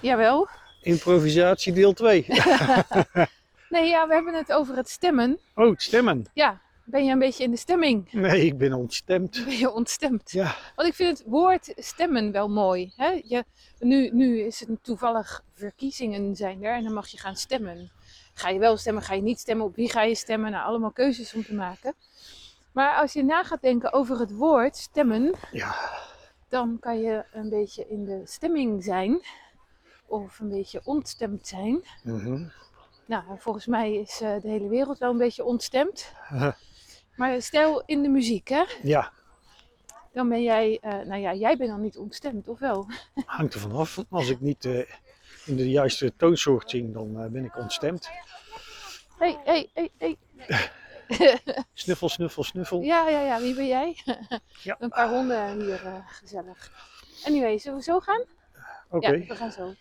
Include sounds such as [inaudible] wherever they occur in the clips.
Jawel. Improvisatie deel 2. [laughs] [laughs] Nee, ja, we hebben het over het stemmen. Oh, stemmen. Ja, ben je een beetje in de stemming? Nee, ik ben ontstemd. Ben je ontstemd? Ja, Want ik vind het woord stemmen wel mooi. Hè? Je, nu, nu is het toevallig verkiezingen zijn er en dan mag je gaan stemmen. Ga je wel stemmen, ga je niet stemmen, op wie ga je stemmen? Nou, allemaal keuzes om te maken. Maar als je na gaat denken over het woord stemmen, ja. dan kan je een beetje in de stemming zijn. Of een beetje ontstemd zijn. Mhm. Nou, volgens mij is eh, de hele wereld wel een beetje ontstemd. [laughs] Maar stel in de muziek, hè? ja, Dan ben jij, eh, nou ja, jij bent dan niet ontstemd, of wel? [laughs] hangt er vanaf. Als ik niet eh, in de juiste toonsoort zing, dan ben ik ontstemd. Hé, hé, hé, hé. Snuffel, snuffel, snuffel. Ja, ja, ja, wie ben jij? Ja. [laughs] Een paar honden hier, gezellig. Anyway, zullen we zo gaan? Oké. Ja, we gaan zo.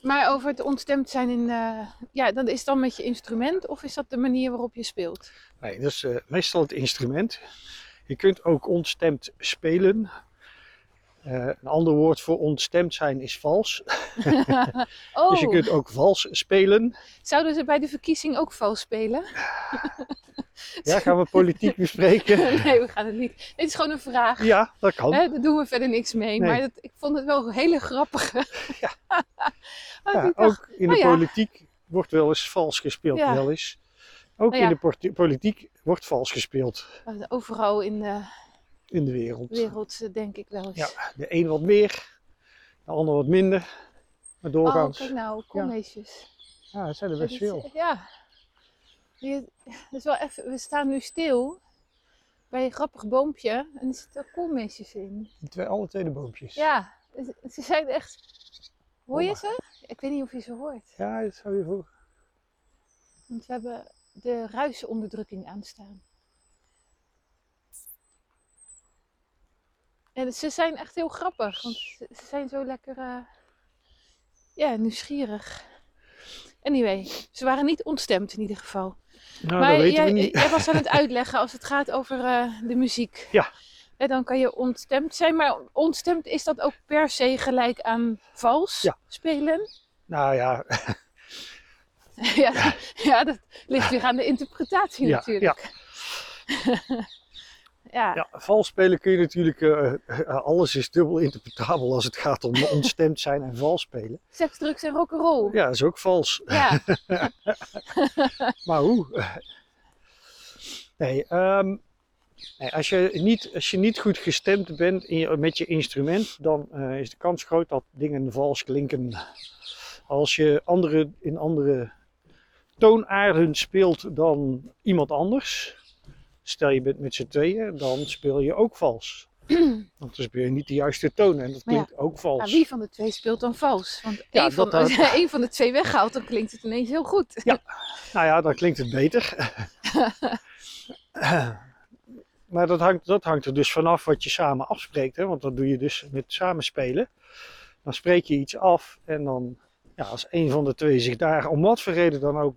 Maar over het ontstemd zijn in, eh, ja, dat is dan met je instrument of is dat de manier waarop je speelt? Nee, dat is eh, meestal het instrument. Je kunt ook ontstemd spelen. Eh, een ander woord voor ontstemd zijn is vals. Oh, [laughs] [laughs] Dus je kunt ook vals spelen. zouden ze bij de verkiezing ook vals spelen? [laughs] Ja, gaan we politiek [laughs] bespreken? nee, we gaan het niet. Dit is gewoon een vraag. Ja, dat kan. Hè, daar doen we verder niks mee. Nee. Maar dat, ik vond het wel een hele grappige. [laughs] Ja. Want [laughs] Ja, dacht, ook in de oh ja. politiek wordt wel eens vals gespeeld. Ja. Wel eens. Ook Nou ja. in de politiek wordt vals gespeeld eh, overal in de in de wereld. wereld eh, denk ik wel eens. Ja, de een wat meer, de ander wat minder. Maar oh, doorgaans. kijk nou, koolmeesjes. Ja, dat zijn er best veel. Ja. Dat is wel even, we staan nu stil bij een grappig boompje en er zitten koolmeesjes in. Die twee, alle twee de boompjes. Ja, ze- zijn echt... Hoor je Hoor ze? Ik weet niet of je ze hoort. Ja, dat zou je voor. Want we hebben de ruisonderdrukking aanstaan. En ze zijn echt heel grappig, want ze ze zijn zo lekker eh, ja, nieuwsgierig. Anyway, ze waren niet ontstemd in ieder geval. Nou, maar dat weten jij, we niet. jij was aan het [laughs] uitleggen als het gaat over eh, de muziek. Ja. En dan kan je ontstemd zijn, maar ontstemd is dat ook per se gelijk aan vals Ja. spelen? Nou ja, [laughs] ja, ja, dat ligt weer aan de interpretatie natuurlijk. Ja, [laughs] ja, vals spelen kun je natuurlijk. eh, eh, alles is dubbel interpretabel als het gaat om [laughs] ontstemd zijn en vals spelen. seks, drugs en rock'n'roll. Ja, dat is ook vals. Ja. [laughs] Maar hoe? Nee, ehm, nee als, je niet, als je niet goed gestemd bent in je- met je instrument, dan eh, is de kans groot dat dingen vals klinken. Als je andere, in andere toonaarden speelt dan iemand anders, stel je bent met z'n tweeën, dan speel je ook vals. [clears throat] Want dan speel je niet de juiste toon en dat Maar ja, klinkt ook vals. Nou, wie van de twee speelt dan vals? Want Ja, één van, dat- als [laughs] je één van de twee weghaalt, dan klinkt het ineens heel goed. Ja. Nou ja, dan klinkt het beter. [laughs] maar dat hangt, dat hangt er dus vanaf wat je samen afspreekt. Hè? Want dat doe je dus met samenspelen. Dan spreek je iets af en dan, ja, als een van de twee zich daar om wat voor reden dan ook,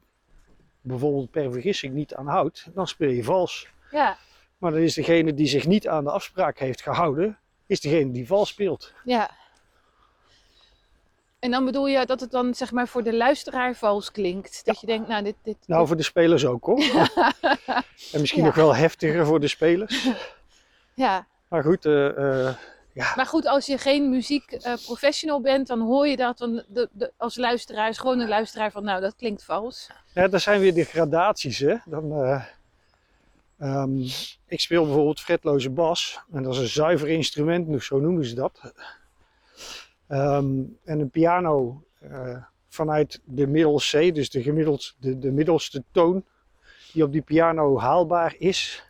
bijvoorbeeld per vergissing, niet aan houdt, dan speel je vals. Ja, Maar dan is degene die zich niet aan de afspraak heeft gehouden, is degene die vals speelt. ja. En dan bedoel je dat het dan zeg maar voor de luisteraar vals klinkt. Dat je denkt, nou dit... dit Nou, voor de spelers ook hoor. [laughs] en misschien Ja. nog wel heftiger voor de spelers. Ja, Maar goed, eh, eh, ja, maar goed, als je geen muziekprofessional bent, dan hoor je dat dan de, de, als luisteraar, is gewoon een luisteraar van, nou dat klinkt vals. Ja, dat zijn weer de gradaties. Hè? Dan, eh, ehm, ik speel bijvoorbeeld fretloze bas. En dat is een zuiver instrument, dus zo noemen ze dat. Ehm, en een piano eh, vanuit de middel C, dus de, gemiddeld, de, de middelste toon die op die piano haalbaar is.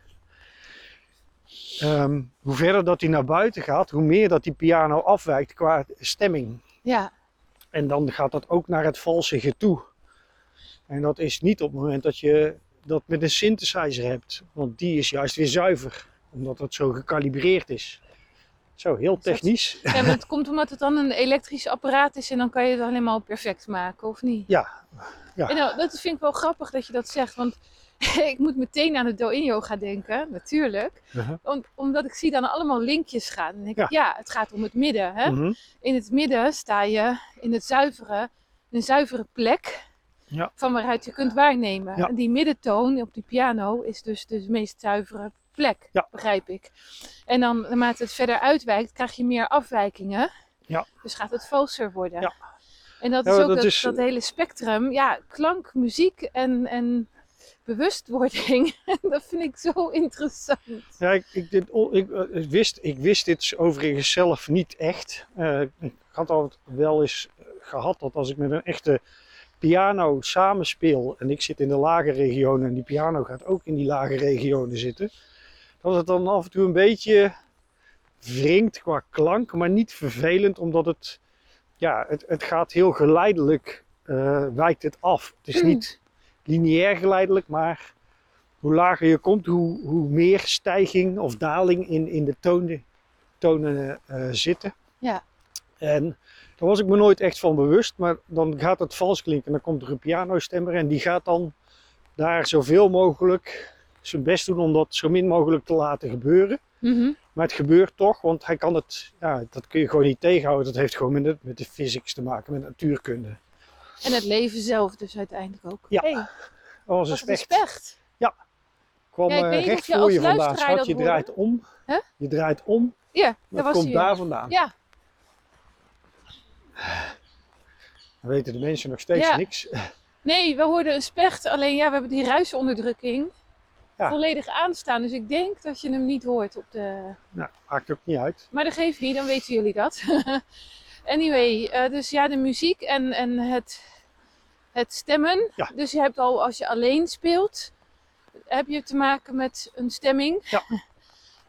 Ehm, hoe verder dat die naar buiten gaat, hoe meer dat die piano afwijkt qua stemming. Ja, En dan gaat dat ook naar het valsige toe. En dat is niet op het moment dat je dat met een synthesizer hebt. Want die is juist weer zuiver. Omdat het zo gekalibreerd is. Zo, heel technisch. ja maar het komt omdat het dan een elektrisch apparaat is en dan kan je het helemaal perfect maken, of niet? Ja, ja. En nou, dat vind ik wel grappig dat je dat zegt, want [laughs] ik moet meteen aan de Do-In yoga denken, natuurlijk. Uh-huh. Om- omdat ik zie dan allemaal linkjes gaan. Dan denk Ja. ik, ja, het gaat om het midden. Hè? Mhm. In het midden sta je in het zuivere, een zuivere plek Ja. van waaruit je kunt waarnemen. Ja. En die middentoon op die piano is dus de meest zuivere plek, Ja. begrijp ik. En dan, naarmate het verder uitwijkt, krijg je meer afwijkingen. Ja. Dus gaat het valser worden. Ja. En dat is ook dat dat, is- dat hele spectrum. Ja, klank, muziek en, en bewustwording. [laughs] dat vind ik zo interessant. Ja, ik, ik, dit, ik, eh, ik wist, ik wist dit overigens zelf niet echt. Eh, ik had al wel eens eh, gehad dat als ik met een echte piano samenspeel en ik zit in de lage regionen en die piano gaat ook in die lage regionen zitten, dat het dan af en toe een beetje wringt qua klank, maar niet vervelend, omdat het, ja, het, het gaat heel geleidelijk, eh, wijkt het af. Het is niet lineair geleidelijk, maar hoe lager je komt, hoe, hoe meer stijging of daling in, in de tonen, tonen eh, zitten. Ja. En daar was ik me nooit echt van bewust, maar dan gaat het vals klinken. En dan komt er een pianostemmer en die gaat dan daar zoveel mogelijk zijn best doen om dat zo min mogelijk te laten gebeuren. Mhm. Maar het gebeurt toch, want hij kan het, ja, dat kun je gewoon niet tegenhouden. Dat heeft gewoon met de, met de physics te maken, met natuurkunde. En het leven zelf dus uiteindelijk ook. Ja, Hey, Dat was een specht. specht. kwam Ja, ik eh, recht je voor je vandaan. Schat, je draait om. Huh? Je draait om. Ja, Dat was komt daar vandaan. Ja, Dan weten de mensen nog steeds Ja. niks. nee, we hoorden een specht. Alleen ja, we hebben die ruisonderdrukking Ja. volledig aanstaan. Dus ik denk dat je hem niet hoort op de... Nou, maakt ook niet uit. Maar dat geeft niet, dan weten jullie dat. [laughs] anyway, eh, dus ja, de muziek en, en het, het stemmen. Ja. Dus je hebt al, als je alleen speelt, heb je te maken met een stemming. Ja. [laughs]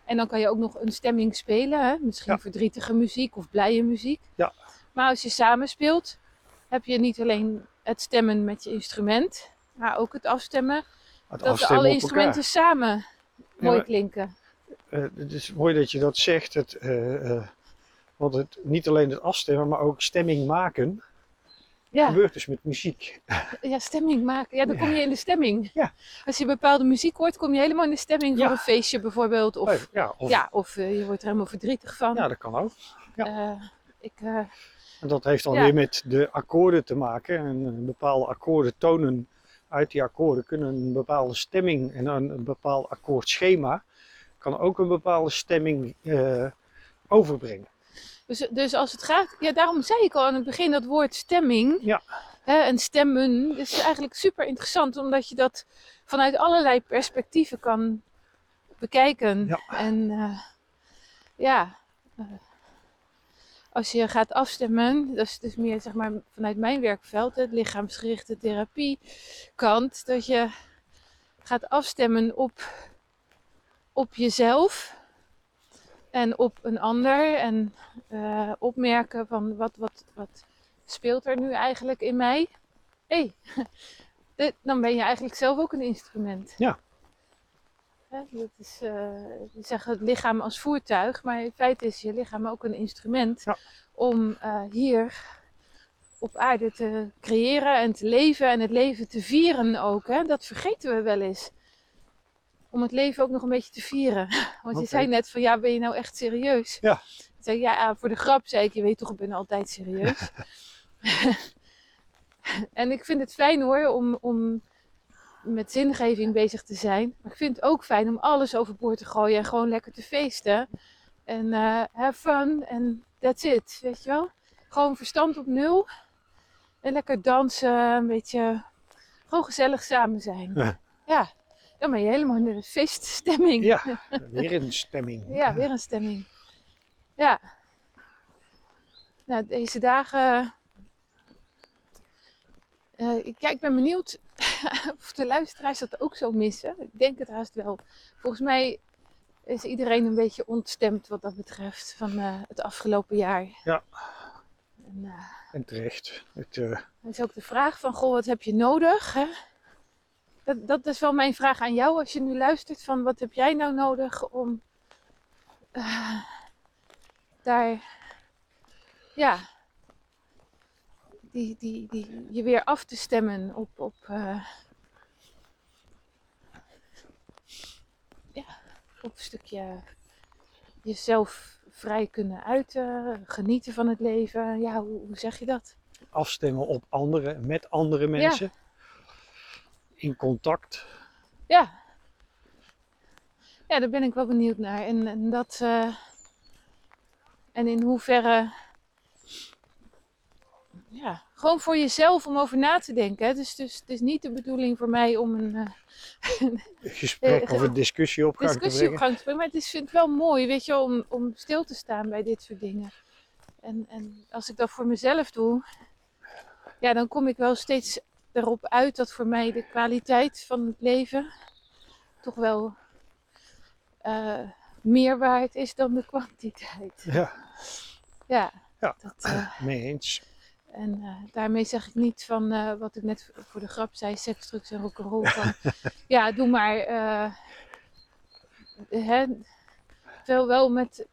En dan kan je ook nog een stemming spelen. Hè? Misschien verdrietige muziek of blije muziek. Ja. Maar als je samen speelt, heb je niet alleen het stemmen met je instrument, maar ook het afstemmen. Het Dat afstemmen alle instrumenten samen mooi klinken. Eh, het is mooi dat je dat zegt. Het, eh, eh, want het, niet alleen het afstemmen, maar ook stemming maken. Ja. gebeurt dus met muziek. Ja, stemming maken. Ja, dan kom je in de stemming. Ja. Als je bepaalde muziek hoort, kom je helemaal in de stemming voor een feestje bijvoorbeeld. Of, Oh, ja, of, ja, of je wordt er helemaal verdrietig van. ja, dat kan ook. ja. Ik, En dat heeft dan Ja. weer met de akkoorden te maken. En eh, bepaalde akkoorden tonen uit die akkoorden kunnen een bepaalde stemming en een, bepaald akkoordschema kan ook een bepaalde stemming eh, overbrengen. dus, dus als het gaat, ja, daarom zei ik al aan het begin dat woord stemming. Ja. Hè, en stemmen is eigenlijk super interessant, omdat je dat vanuit allerlei perspectieven kan bekijken. Ja. En eh, ja, als je gaat afstemmen, dat is dus meer zeg maar vanuit mijn werkveld, het lichaamsgerichte therapie kant, dat je gaat afstemmen op, op jezelf en op een ander en eh, opmerken van wat, wat, wat speelt er nu eigenlijk in mij. Hé, [laughs] dan ben je eigenlijk zelf ook een instrument. Ja. Dat is, eh je zegt het lichaam als voertuig, maar in feite is je lichaam ook een instrument Ja. om eh, hier op aarde te creëren en te leven en het leven te vieren ook. Hè? Dat vergeten we wel eens. Om het leven ook nog een beetje te vieren. [laughs] Want je zei net van ja, ben je nou echt serieus? Ja. Ik zei, ja, voor de grap zei ik, je weet toch, ik ben altijd serieus. [laughs] [laughs] en ik vind het fijn hoor, om, om met zingeving bezig te zijn. Maar ik vind het ook fijn om alles overboord te gooien en gewoon lekker te feesten. En eh have fun en that's it, weet je wel. Gewoon verstand op nul. En lekker dansen, een beetje gewoon gezellig samen zijn. Ja. Ja, dan ben je helemaal in de feeststemming. Ja, [laughs] weer een stemming. Ja, weer een stemming. Ja. Nou, deze dagen. Eh, ik, ja, ik ben benieuwd [laughs] of de luisteraars dat ook zo missen. Ik denk het haast wel. Volgens mij is iedereen een beetje ontstemd wat dat betreft van eh, het afgelopen jaar. Ja. En, eh, En terecht. Het, is ook de vraag van, goh, wat heb je nodig? Hè? Dat, dat is wel mijn vraag aan jou als je nu luistert van, wat heb jij nou nodig om daar, ja, die, die, die, je weer af te stemmen op, op, eh, Op een stukje jezelf vrij kunnen uiten, genieten van het leven. Ja, hoe, hoe zeg je dat? Afstemmen op anderen, met andere mensen. In contact. Ja. Ja, daar ben ik wel benieuwd naar. En, en dat. eh, en in hoeverre. Ja, gewoon voor jezelf om over na te denken. Hè. Dus, dus het is niet de bedoeling voor mij om een eh, Een [laughs] gesprek Eh, of een discussie op gang te op brengen. gang te brengen. Maar het is, vind ik wel mooi, weet je, om, om stil te staan bij dit soort dingen. En, en als ik dat voor mezelf doe, ja, dan kom ik wel steeds erop uit dat voor mij de kwaliteit van het leven toch wel eh, meer waard is dan de kwantiteit. Ja, Ja, Ja. Dat, eh, mee eens. En eh, daarmee zeg ik niet van eh, wat ik net voor de grap zei, seks, drugs en rock'n'roll. Van, [laughs] ja, doe maar. eh, hè, wel, wel met.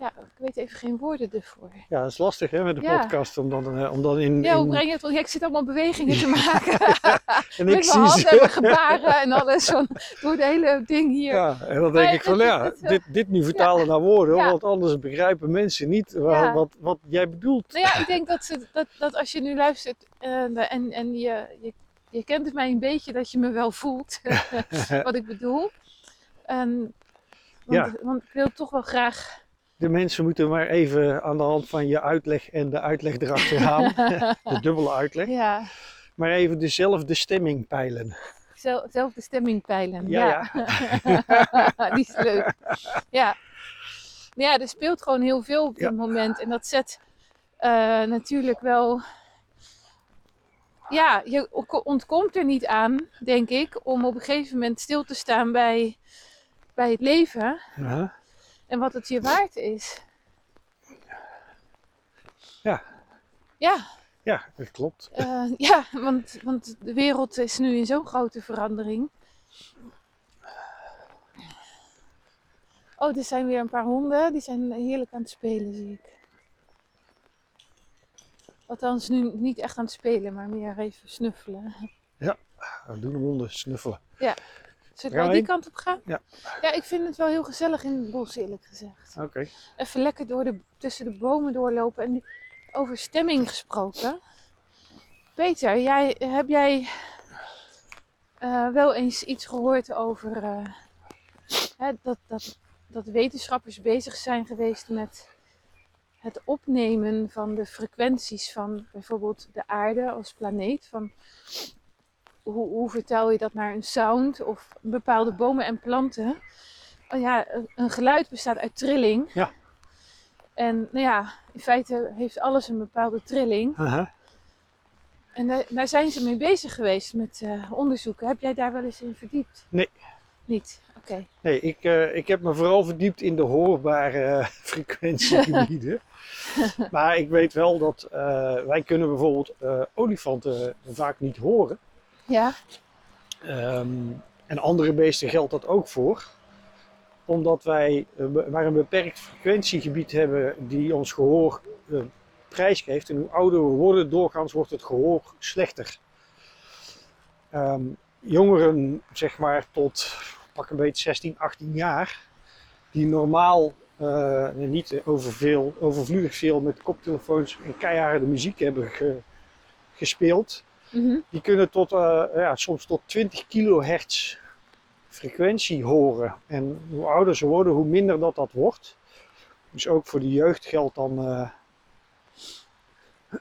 Ja, ik weet even geen woorden ervoor. Ja, dat is lastig hè, met de Ja. podcast om dan, eh, om dan in... Ja, hoe in- breng je het? Want ik zit allemaal bewegingen te maken. [laughs] en met ik zie handen ze. en gebaren en alles. Van, door het hele ding hier. Ja, en dan Maar denk ik van ja, dit, dit nu vertalen naar woorden, want anders begrijpen mensen niet wa- Ja. wat, wat jij bedoelt. Nou ja, ik denk dat, ze, dat, dat als je nu luistert eh, en, en je, je, je kent het mij een beetje, dat je me wel voelt [laughs] [laughs] wat ik bedoel. En, want, want ik wil toch wel graag. De mensen moeten maar even aan de hand van je uitleg en de uitleg erachteraan, [laughs] de dubbele uitleg, Ja, maar even dezelfde stemming peilen. zel- zelf de stemming peilen. Ja, [laughs] Die is leuk. Ja. ja, er speelt gewoon heel veel op dit Ja. moment. En dat zet eh, natuurlijk wel. Ja, je ontkomt er niet aan, denk ik, om op een gegeven moment stil te staan bij, bij het leven Ja, en wat het je waard is. Ja. Ja, ja dat klopt. eh, [laughs] ja want, want de wereld is nu in zo'n grote verandering. Oh, er zijn weer een paar honden. Die zijn heerlijk aan het spelen, zie ik. Althans, nu niet echt aan het spelen, maar meer even snuffelen. We doen de honden snuffelen. Zullen we die kant op gaan? Ja. Ja, ik vind het wel heel gezellig in het bos, eerlijk gezegd. Oké. Even lekker door de, tussen de bomen doorlopen. En over stemming gesproken. Peter, jij, heb jij eh, wel eens iets gehoord over eh, hè, dat, dat, dat wetenschappers bezig zijn geweest met het opnemen van de frequenties van bijvoorbeeld de aarde als planeet? Van hoe, hoe vertel je dat naar een sound of bepaalde bomen en planten? Oh ja, een- geluid bestaat uit trilling. Ja. En nou ja, in feite heeft alles een bepaalde trilling. Aha. En daar, daar zijn ze mee bezig geweest met eh, onderzoeken. Heb jij daar wel eens in verdiept? Nee. Niet? Oké. Nee, ik, eh, ik heb me vooral verdiept in de hoorbare eh, [laughs] frequentiegebieden. [laughs] maar ik weet wel dat wij kunnen bijvoorbeeld olifanten vaak niet horen. Ja. Ehm, en andere beesten geldt dat ook voor. Omdat wij be- maar een beperkt frequentiegebied hebben die ons gehoor eh, prijsgeeft. En hoe ouder we worden, doorgaans wordt het gehoor slechter. Ehm, jongeren, zeg maar tot pak een beetje 16, 18 jaar, die normaal eh, niet over veel, overvloedig veel met koptelefoons en keiharde muziek hebben ge- gespeeld, Mhm. die kunnen tot, eh, ja, soms tot 20 kilohertz frequentie horen. En hoe ouder ze worden, hoe minder dat dat wordt. Dus ook voor de jeugd geldt dan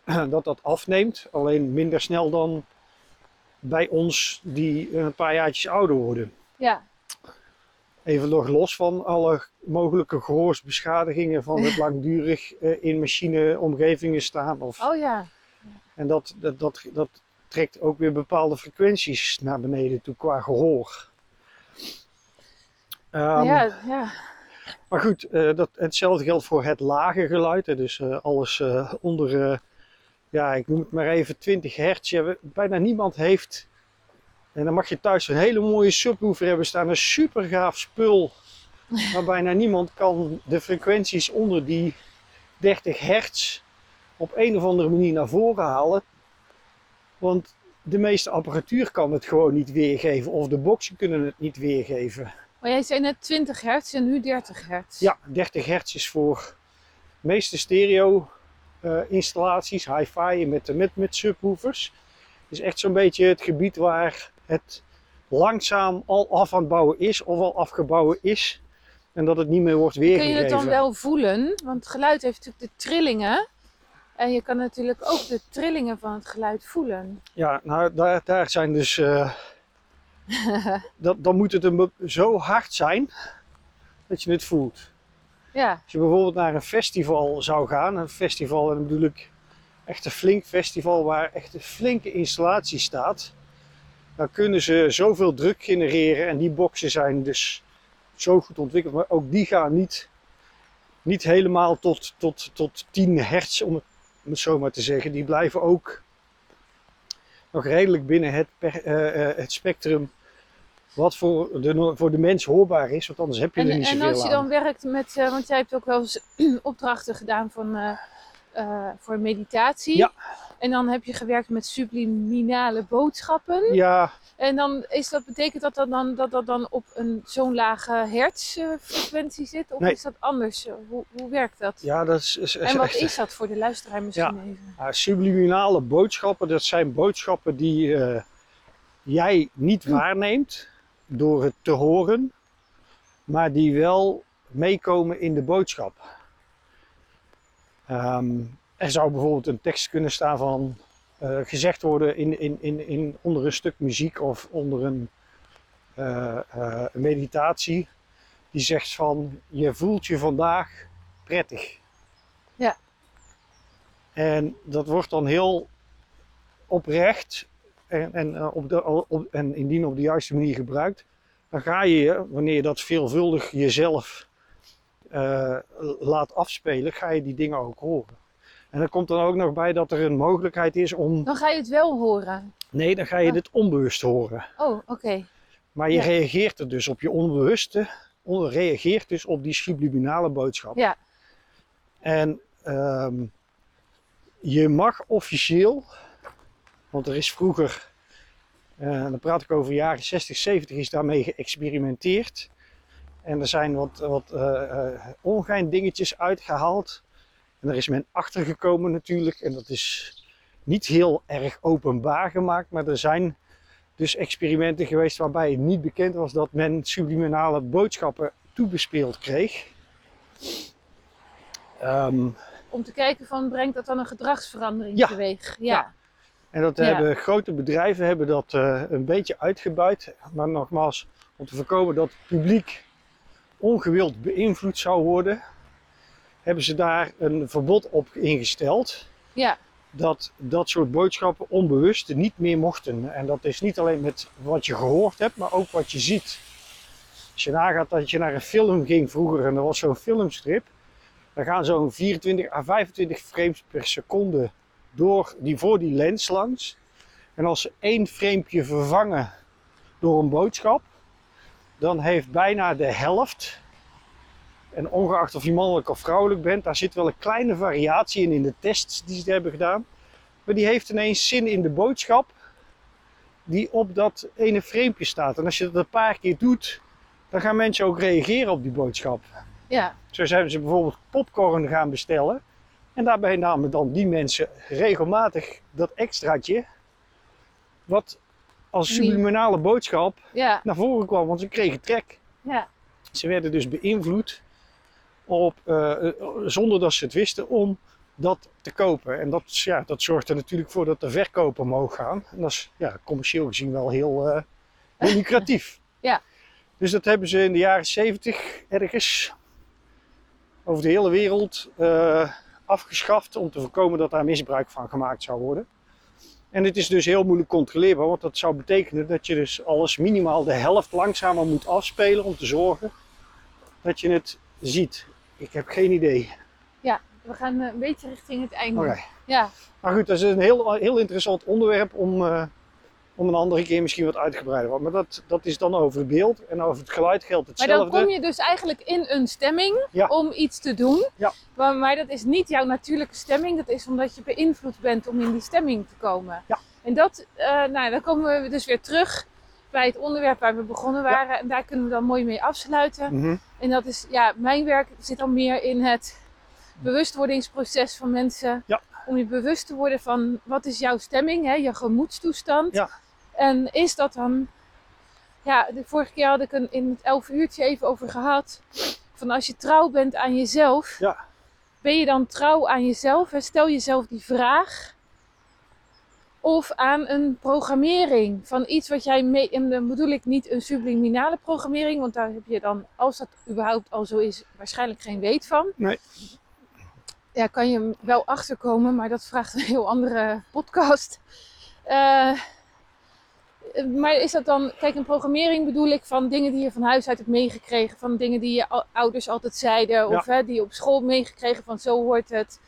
eh, [clears throat] dat dat afneemt. Alleen minder snel dan bij ons die een paar jaartjes ouder worden. Ja. Even nog los van alle mogelijke gehoorsbeschadigingen van het [laughs] langdurig eh, in machineomgevingen staan. Of, Oh ja. En dat, dat, dat, dat trekt ook weer bepaalde frequenties naar beneden toe qua gehoor. Ehm, ja, ja. Maar goed, eh, dat, hetzelfde geldt voor het lage geluid. Hè, dus eh, alles eh, onder, ja, ik noem het maar even 20 hertz. Ja, we- bijna niemand heeft. En dan mag je thuis een hele mooie subwoofer hebben staan. Een super gaaf spul. [laughs] Maar bijna niemand kan de frequenties onder die 30 hertz op een of andere manier naar voren halen. Want de meeste apparatuur kan het gewoon niet weergeven of de boxen kunnen het niet weergeven. Maar jij zei net 20 hertz en nu 30 hertz. Ja, 30 hertz is voor de meeste stereo eh, installaties, hi-fi met, met, met subwoofers. is echt zo'n beetje het gebied waar het langzaam al af aan het bouwen is of al afgebouwen is. En dat het niet meer wordt Kun weergegeven. je het dan wel voelen? Want geluid heeft natuurlijk de trillingen. En je kan natuurlijk ook de trillingen van het geluid voelen. Ja, nou daar, daar zijn dus. eh, [laughs] dat, dan moet het een zo hard zijn dat je het voelt. Ja, Als je bijvoorbeeld naar een festival zou gaan, een festival en dan bedoel ik echt een flink festival waar echt een flinke installatie staat, dan kunnen ze zoveel druk genereren en die boxen zijn dus zo goed ontwikkeld, maar ook die gaan niet, niet helemaal tot, tot, tot 10 hertz, om het, om het zo maar te zeggen. Die blijven ook nog redelijk binnen het, per- eh, eh, het spectrum wat voor de, voor de mens hoorbaar is, want anders heb je en, er niet en zoveel als je aan. dan werkt met, eh, want jij hebt ook wel eens [clears throat] opdrachten gedaan van, eh, eh, voor meditatie. Ja. En dan heb je gewerkt met subliminale boodschappen. Ja, En dan is dat, betekent dat dat dan, dat, dat dan op een zo'n lage hertzfrequentie zit? Of Nee. is dat anders? Hoe, hoe werkt dat? ja, dat is, is, is en wat is dat voor de luisteraar misschien even? Ja, subliminale boodschappen, dat zijn boodschappen die eh, jij niet waarneemt door het te horen, maar die wel meekomen in de boodschap. Ehm, er zou bijvoorbeeld een tekst kunnen staan van eh, gezegd worden in, in, in, in, onder een stuk muziek of onder een eh, eh, meditatie. Die zegt van je voelt je vandaag prettig. Ja. En dat wordt dan heel oprecht en, en, op de, op, en indien op de juiste manier gebruikt, dan ga je, wanneer je dat veelvuldig jezelf eh, laat afspelen, ga je die dingen ook horen. En er komt dan ook nog bij dat er een mogelijkheid is om. Dan ga je het wel horen. Nee, dan ga je Oh. dit onbewust horen. Oh, oké. Maar je Ja. reageert er dus op je onbewuste, on, reageert dus op die subliminale boodschap. Ja. En ehm, je mag officieel, want er is vroeger, eh, dan praat ik over jaren 60, 70, is daarmee geëxperimenteerd. En er zijn wat, wat eh eh, ongein dingetjes uitgehaald. En er is men achtergekomen natuurlijk. En dat is niet heel erg openbaar gemaakt. Maar er zijn dus experimenten geweest waarbij het niet bekend was dat men subliminale boodschappen toebespeeld kreeg. Ehm, Om te kijken van, brengt dat dan een gedragsverandering Ja. teweeg? Ja. Ja. En dat Ja. hebben grote bedrijven hebben dat eh, een beetje uitgebuit. Maar nogmaals, om te voorkomen dat het publiek ongewild beïnvloed zou worden, hebben ze daar een verbod op ingesteld. Ja. Dat dat soort boodschappen onbewust niet meer mochten. En dat is niet alleen met wat je gehoord hebt, maar ook wat je ziet. Als je nagaat dat je naar een film ging vroeger en er was zo'n filmstrip, dan gaan zo'n 24 à 25 frames per seconde door die, voor die lens langs. En als ze één framepje vervangen door een boodschap, dan heeft bijna de helft, en ongeacht of je mannelijk of vrouwelijk bent, daar zit wel een kleine variatie in in de tests die ze hebben gedaan. Maar die heeft ineens zin in de boodschap die op dat ene framepje staat. En als je dat een paar keer doet, dan gaan mensen ook reageren op die boodschap. Ja. Zo zijn ze bijvoorbeeld popcorn gaan bestellen. En daarbij namen dan die mensen regelmatig dat extraatje. Wat als subliminale boodschap Ja. naar voren kwam. Want ze kregen trek. Ja. Ze werden dus beïnvloed op, eh, eh, zonder dat ze het wisten om dat te kopen. En dat, ja, dat zorgt er natuurlijk voor dat de verkoop omhoog gaan. En dat is ja, commercieel gezien wel heel, eh, heel lucratief. [laughs] Ja. Dus dat hebben ze in de jaren 70 ergens over de hele wereld afgeschaft om te voorkomen dat daar misbruik van gemaakt zou worden. En het is dus heel moeilijk controleerbaar, want dat zou betekenen dat je dus alles minimaal de helft langzamer moet afspelen om te zorgen dat je het ziet. Ik heb geen idee. We gaan eh, een beetje richting het einde. Ja. Maar goed, dat is een heel, heel interessant onderwerp om, eh, om een andere keer misschien wat uitgebreider. wat. Maar dat, dat is dan over het beeld en over het geluid geldt Maar hetzelfde. dan kom je dus eigenlijk in een stemming Ja. om iets te doen. Ja. Maar, maar dat is niet jouw natuurlijke stemming. Dat is omdat je beïnvloed bent om in die stemming te komen. Ja. En dat, eh, nou, dan komen we dus weer terug bij het onderwerp waar we begonnen waren. En daar kunnen we dan mooi mee afsluiten. Mhm. En dat is, ja, mijn werk zit dan meer in het bewustwordingsproces van mensen. Ja. Om je bewust te worden van wat is jouw stemming, hè, je gemoedstoestand. Ja. En is dat dan, ja, de vorige keer had ik een, in het 11 uurtje even over gehad. Van als je trouw bent aan jezelf, Ja. ben je dan trouw aan jezelf? Hè? Stel jezelf die vraag. Of aan een programmering van iets wat jij mee. En dan bedoel ik niet een subliminale programmering, want daar heb je dan, als dat überhaupt al zo is, waarschijnlijk geen weet van. Nee. Ja, kan je wel achterkomen, maar dat vraagt een heel andere podcast. Eh, maar is dat dan, kijk, een programmering bedoel ik van dingen die je van huis uit hebt meegekregen, van dingen die je ou- ouders altijd zeiden, of hè, die je op school meegekregen van zo hoort het.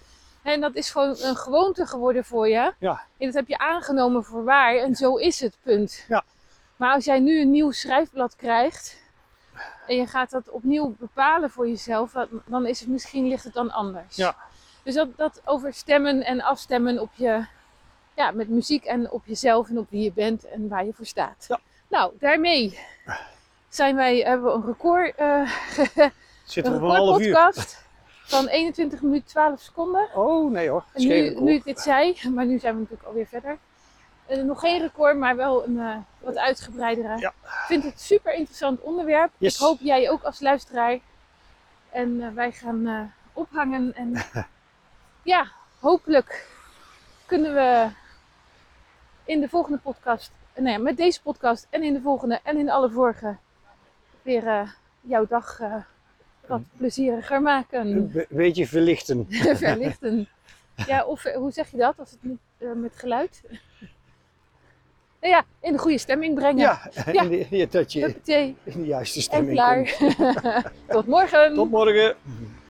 En dat is gewoon een gewoonte geworden voor je. Ja. En dat heb je aangenomen voor waar en zo is het, punt. Ja. Maar als jij nu een nieuw schrijfblad krijgt en je gaat dat opnieuw bepalen voor jezelf, dan- dan is het misschien ligt het dan anders. Ja. Dus dat, dat over stemmen en afstemmen op je, ja, met muziek en op jezelf en op wie je bent en waar je voor staat. Ja. Nou, daarmee zijn wij, hebben we een record, eh [laughs] Zitten een we op een half uur. recordpodcast van 21 minuten 12 seconden. Oh nee hoor. En nu, record. nu ik dit zei, [laughs] maar nu zijn we natuurlijk alweer verder. Eh, nog geen record, maar wel een eh, wat uitgebreidere. Ja. Ik vind het super interessant onderwerp. Yes. Ik hoop jij ook als luisteraar. En wij gaan ophangen. En [laughs] ja, hopelijk kunnen we in de volgende podcast, eh, nee, met deze podcast en in de volgende en in alle vorige weer eh, jouw dag eh, wat plezieriger maken. Een be- beetje verlichten. [laughs] verlichten. Ja, of hoe zeg je dat als het niet met geluid? Nou ja, in de goede stemming brengen. Ja, Ja. in de- ja, dat je Huppatee. in de juiste En stemming klaar. komt. [laughs] Tot morgen. Tot morgen.